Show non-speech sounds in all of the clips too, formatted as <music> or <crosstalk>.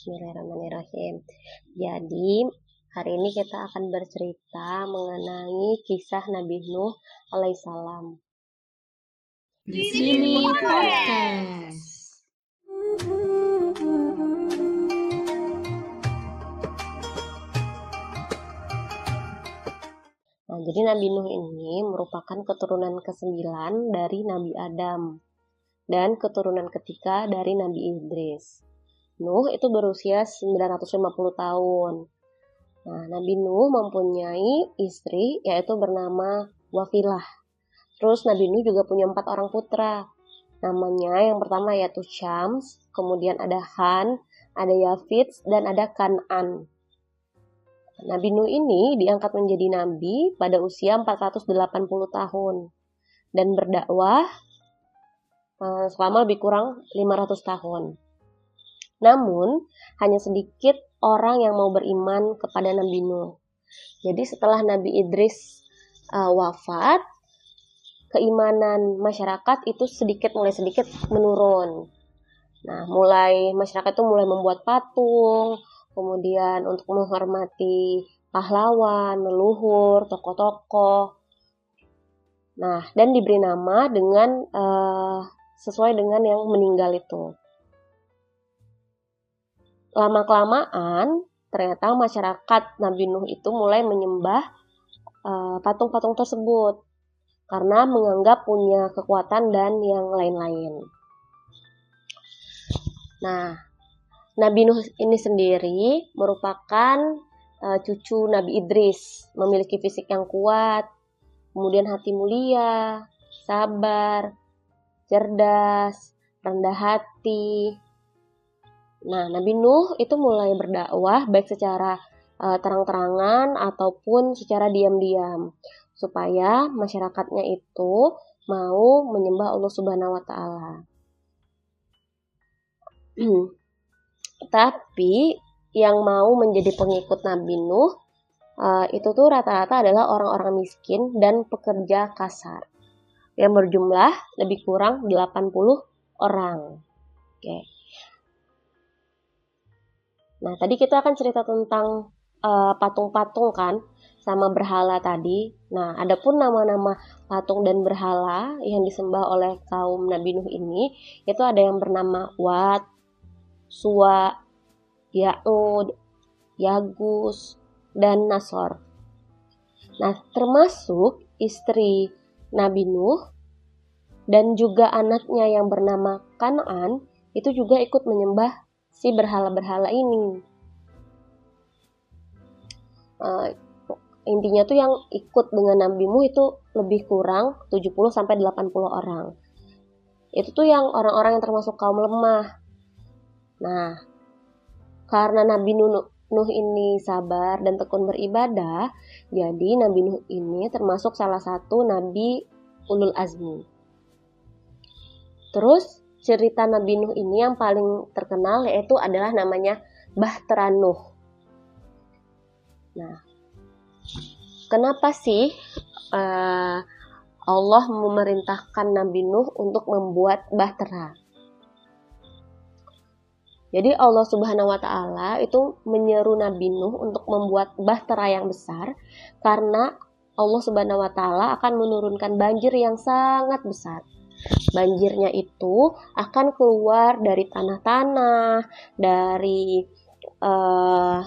Bismillahirrahmanirrahim. Jadi, hari ini kita akan bercerita mengenai kisah Nabi Nuh alaihissalam. Di sini podcast. Nah, jadi Nabi Nuh ini merupakan keturunan ke-9 dari Nabi Adam dan keturunan ketiga dari Nabi Idris. Nuh itu berusia 950 tahun. Nah, Nabi Nuh mempunyai istri yaitu bernama Wafilah. Terus Nabi Nuh juga punya empat orang putra. Namanya yang pertama yaitu Syams, kemudian ada Han, ada Yafid, dan ada Kanan. Nabi Nuh ini diangkat menjadi nabi pada usia 480 tahun dan berdakwah eh, selama lebih kurang 500 tahun. Namun, hanya sedikit orang yang mau beriman kepada Nabi Nuh. Jadi setelah Nabi Idris uh, wafat, keimanan masyarakat itu sedikit mulai sedikit menurun. Nah, mulai masyarakat itu mulai membuat patung, kemudian untuk menghormati pahlawan, leluhur, tokoh-tokoh. Nah, dan diberi nama dengan uh, sesuai dengan yang meninggal itu lama-kelamaan ternyata masyarakat Nabi Nuh itu mulai menyembah eh, patung-patung uh, tersebut karena menganggap punya kekuatan dan yang lain-lain. Nah, Nabi Nuh ini sendiri merupakan uh, cucu Nabi Idris, memiliki fisik yang kuat, kemudian hati mulia, sabar, cerdas, rendah hati, Nah, Nabi Nuh itu mulai berdakwah baik secara uh, terang-terangan ataupun secara diam-diam supaya masyarakatnya itu mau menyembah Allah Subhanahu wa taala. <clears throat> Tapi yang mau menjadi pengikut Nabi Nuh uh, itu tuh rata-rata adalah orang-orang miskin dan pekerja kasar yang berjumlah lebih kurang 80 orang. Oke. Okay. Nah, tadi kita akan cerita tentang eh, patung-patung kan sama berhala tadi. Nah, adapun nama-nama patung dan berhala yang disembah oleh kaum Nabi Nuh ini itu ada yang bernama Wat, Suwa, Ya'ud, Yagus, dan Nasor. Nah, termasuk istri Nabi Nuh dan juga anaknya yang bernama Kanaan itu juga ikut menyembah si berhala-berhala ini. Uh, intinya tuh yang ikut dengan nabimu itu lebih kurang 70 sampai 80 orang. Itu tuh yang orang-orang yang termasuk kaum lemah. Nah, karena Nabi Nuh ini sabar dan tekun beribadah, jadi Nabi Nuh ini termasuk salah satu nabi ulul azmi. Terus cerita Nabi Nuh ini yang paling terkenal yaitu adalah namanya Bahtera Nuh. Nah, kenapa sih uh, Allah memerintahkan Nabi Nuh untuk membuat bahtera? Jadi Allah Subhanahu wa taala itu menyeru Nabi Nuh untuk membuat bahtera yang besar karena Allah Subhanahu wa taala akan menurunkan banjir yang sangat besar. Banjirnya itu akan keluar dari tanah-tanah, dari eh,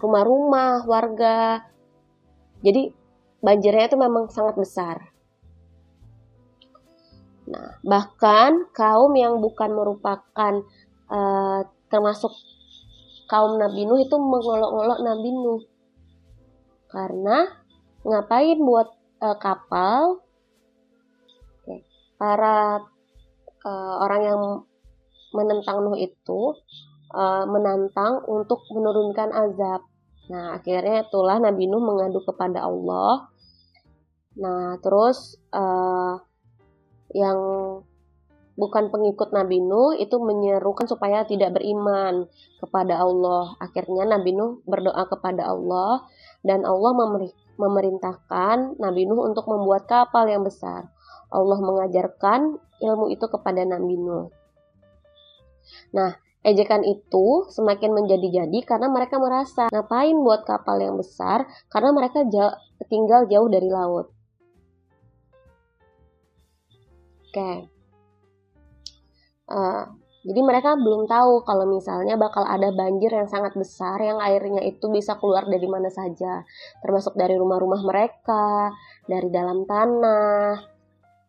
rumah-rumah warga. Jadi banjirnya itu memang sangat besar. Nah, bahkan kaum yang bukan merupakan uh, termasuk kaum Nabi Nuh itu mengolok-olok Nabi Nuh. Karena ngapain buat uh, kapal para uh, orang yang menentang Nuh itu uh, menantang untuk menurunkan azab. Nah, akhirnya itulah Nabi Nuh mengadu kepada Allah. Nah, terus uh, yang bukan pengikut Nabi Nuh itu menyerukan supaya tidak beriman kepada Allah. Akhirnya Nabi Nuh berdoa kepada Allah dan Allah memerintahkan Nabi Nuh untuk membuat kapal yang besar. Allah mengajarkan ilmu itu kepada Nabi Nuh. Nah, Ejekan itu semakin menjadi-jadi karena mereka merasa ngapain buat kapal yang besar karena mereka jauh, tinggal jauh dari laut. Oke. Okay. Uh, jadi mereka belum tahu kalau misalnya bakal ada banjir yang sangat besar yang airnya itu bisa keluar dari mana saja, termasuk dari rumah-rumah mereka, dari dalam tanah.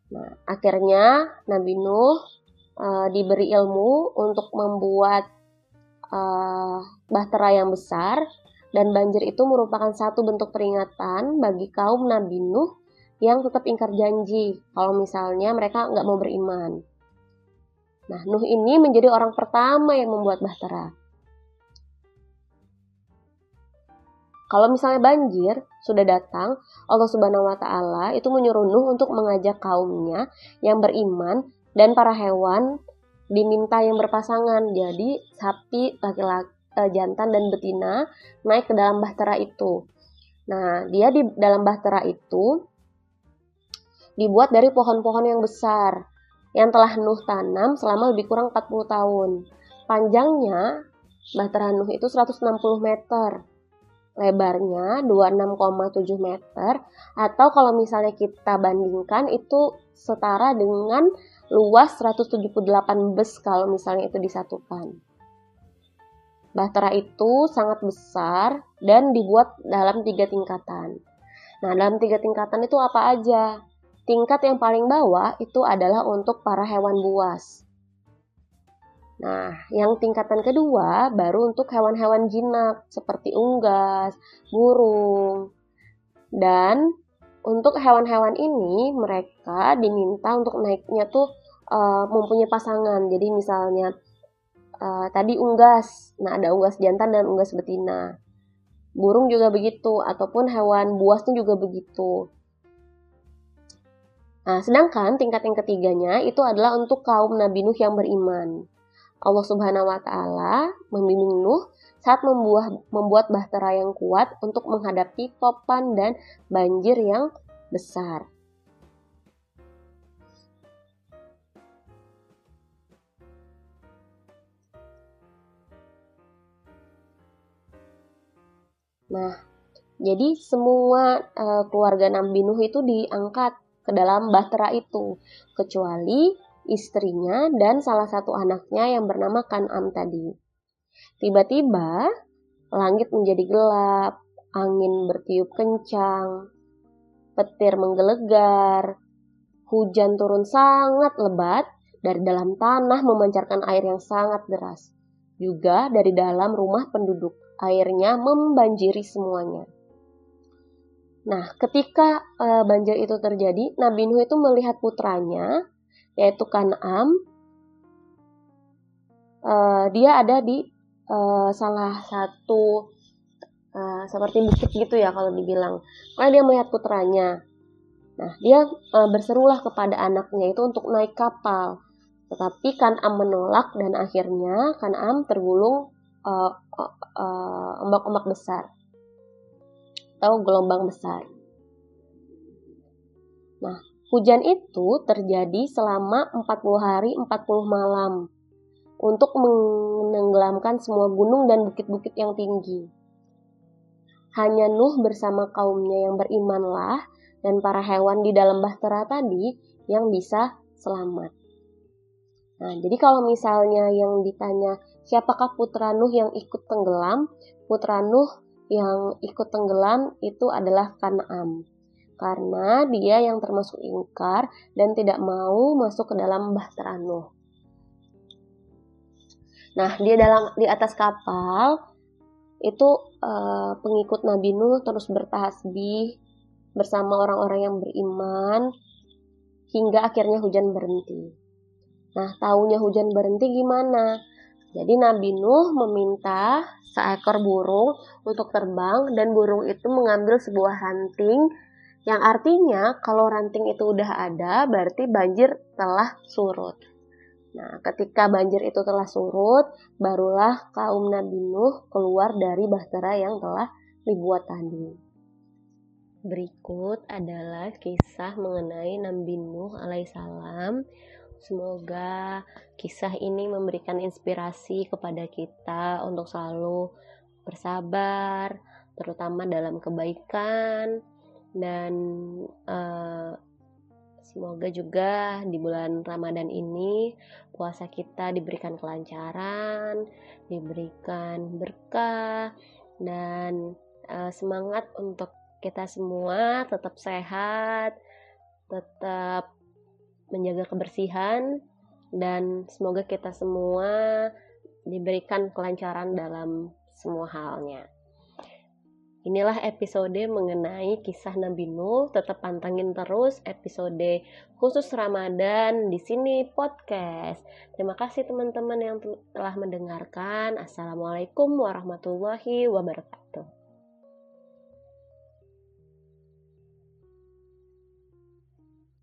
Nah, akhirnya Nabi Nuh uh, diberi ilmu untuk membuat uh, bahtera yang besar dan banjir itu merupakan satu bentuk peringatan bagi kaum Nabi Nuh yang tetap ingkar janji kalau misalnya mereka nggak mau beriman. Nah, Nuh ini menjadi orang pertama yang membuat bahtera. Kalau misalnya banjir sudah datang, Allah Subhanahu wa taala itu menyuruh Nuh untuk mengajak kaumnya yang beriman dan para hewan diminta yang berpasangan. Jadi sapi, laki-laki, eh, jantan dan betina naik ke dalam bahtera itu. Nah, dia di dalam bahtera itu dibuat dari pohon-pohon yang besar yang telah Nuh tanam selama lebih kurang 40 tahun. Panjangnya Bahtera Nuh itu 160 meter. Lebarnya 26,7 meter atau kalau misalnya kita bandingkan itu setara dengan luas 178 bus kalau misalnya itu disatukan. Bahtera itu sangat besar dan dibuat dalam tiga tingkatan. Nah, dalam tiga tingkatan itu apa aja? Tingkat yang paling bawah itu adalah untuk para hewan buas. Nah, yang tingkatan kedua baru untuk hewan-hewan jinak seperti unggas, burung. Dan untuk hewan-hewan ini mereka diminta untuk naiknya tuh uh, mempunyai pasangan. Jadi misalnya uh, tadi unggas, nah ada unggas jantan dan unggas betina. Burung juga begitu ataupun hewan buasnya juga begitu. Nah, sedangkan tingkat yang ketiganya itu adalah untuk kaum Nabi Nuh yang beriman. Allah Subhanahu wa taala membimbing Nuh saat membuat membuat bahtera yang kuat untuk menghadapi topan dan banjir yang besar. Nah, jadi semua uh, keluarga Nabi Nuh itu diangkat ke dalam bahtera itu, kecuali istrinya dan salah satu anaknya yang bernama Kan'am tadi. Tiba-tiba, langit menjadi gelap, angin bertiup kencang, petir menggelegar, hujan turun sangat lebat, dari dalam tanah memancarkan air yang sangat deras. Juga dari dalam rumah penduduk, airnya membanjiri semuanya. Nah, ketika uh, banjir itu terjadi, Nabi Nuh itu melihat putranya, yaitu Kan'am. Uh, dia ada di uh, salah satu uh, seperti bukit gitu ya kalau dibilang. Karena dia melihat putranya. Nah, dia uh, berserulah kepada anaknya itu untuk naik kapal. Tetapi Kan'am menolak dan akhirnya Kan'am tergulung ombak-ombak uh, uh, ombak -ombak besar atau gelombang besar. Nah, hujan itu terjadi selama 40 hari 40 malam untuk menenggelamkan semua gunung dan bukit-bukit yang tinggi. Hanya Nuh bersama kaumnya yang berimanlah dan para hewan di dalam bahtera tadi yang bisa selamat. Nah, jadi kalau misalnya yang ditanya siapakah putra Nuh yang ikut tenggelam, putra Nuh yang ikut tenggelam itu adalah Kan'am. Karena dia yang termasuk ingkar dan tidak mau masuk ke dalam bahtera Nuh. Nah, dia dalam di atas kapal itu uh, pengikut Nabi Nuh terus bertasbih bersama orang-orang yang beriman hingga akhirnya hujan berhenti. Nah, tahunya hujan berhenti gimana? Jadi Nabi Nuh meminta seekor burung untuk terbang dan burung itu mengambil sebuah ranting yang artinya kalau ranting itu udah ada berarti banjir telah surut. Nah, ketika banjir itu telah surut, barulah kaum Nabi Nuh keluar dari bahtera yang telah dibuat tadi. Berikut adalah kisah mengenai Nabi Nuh alaihissalam Semoga kisah ini memberikan inspirasi kepada kita untuk selalu bersabar, terutama dalam kebaikan, dan uh, semoga juga di bulan Ramadan ini puasa kita diberikan kelancaran, diberikan berkah, dan uh, semangat untuk kita semua tetap sehat, tetap menjaga kebersihan dan semoga kita semua diberikan kelancaran dalam semua halnya. Inilah episode mengenai kisah Nabi Nuh. Tetap pantengin terus episode khusus Ramadan di sini podcast. Terima kasih teman-teman yang telah mendengarkan. Assalamualaikum warahmatullahi wabarakatuh.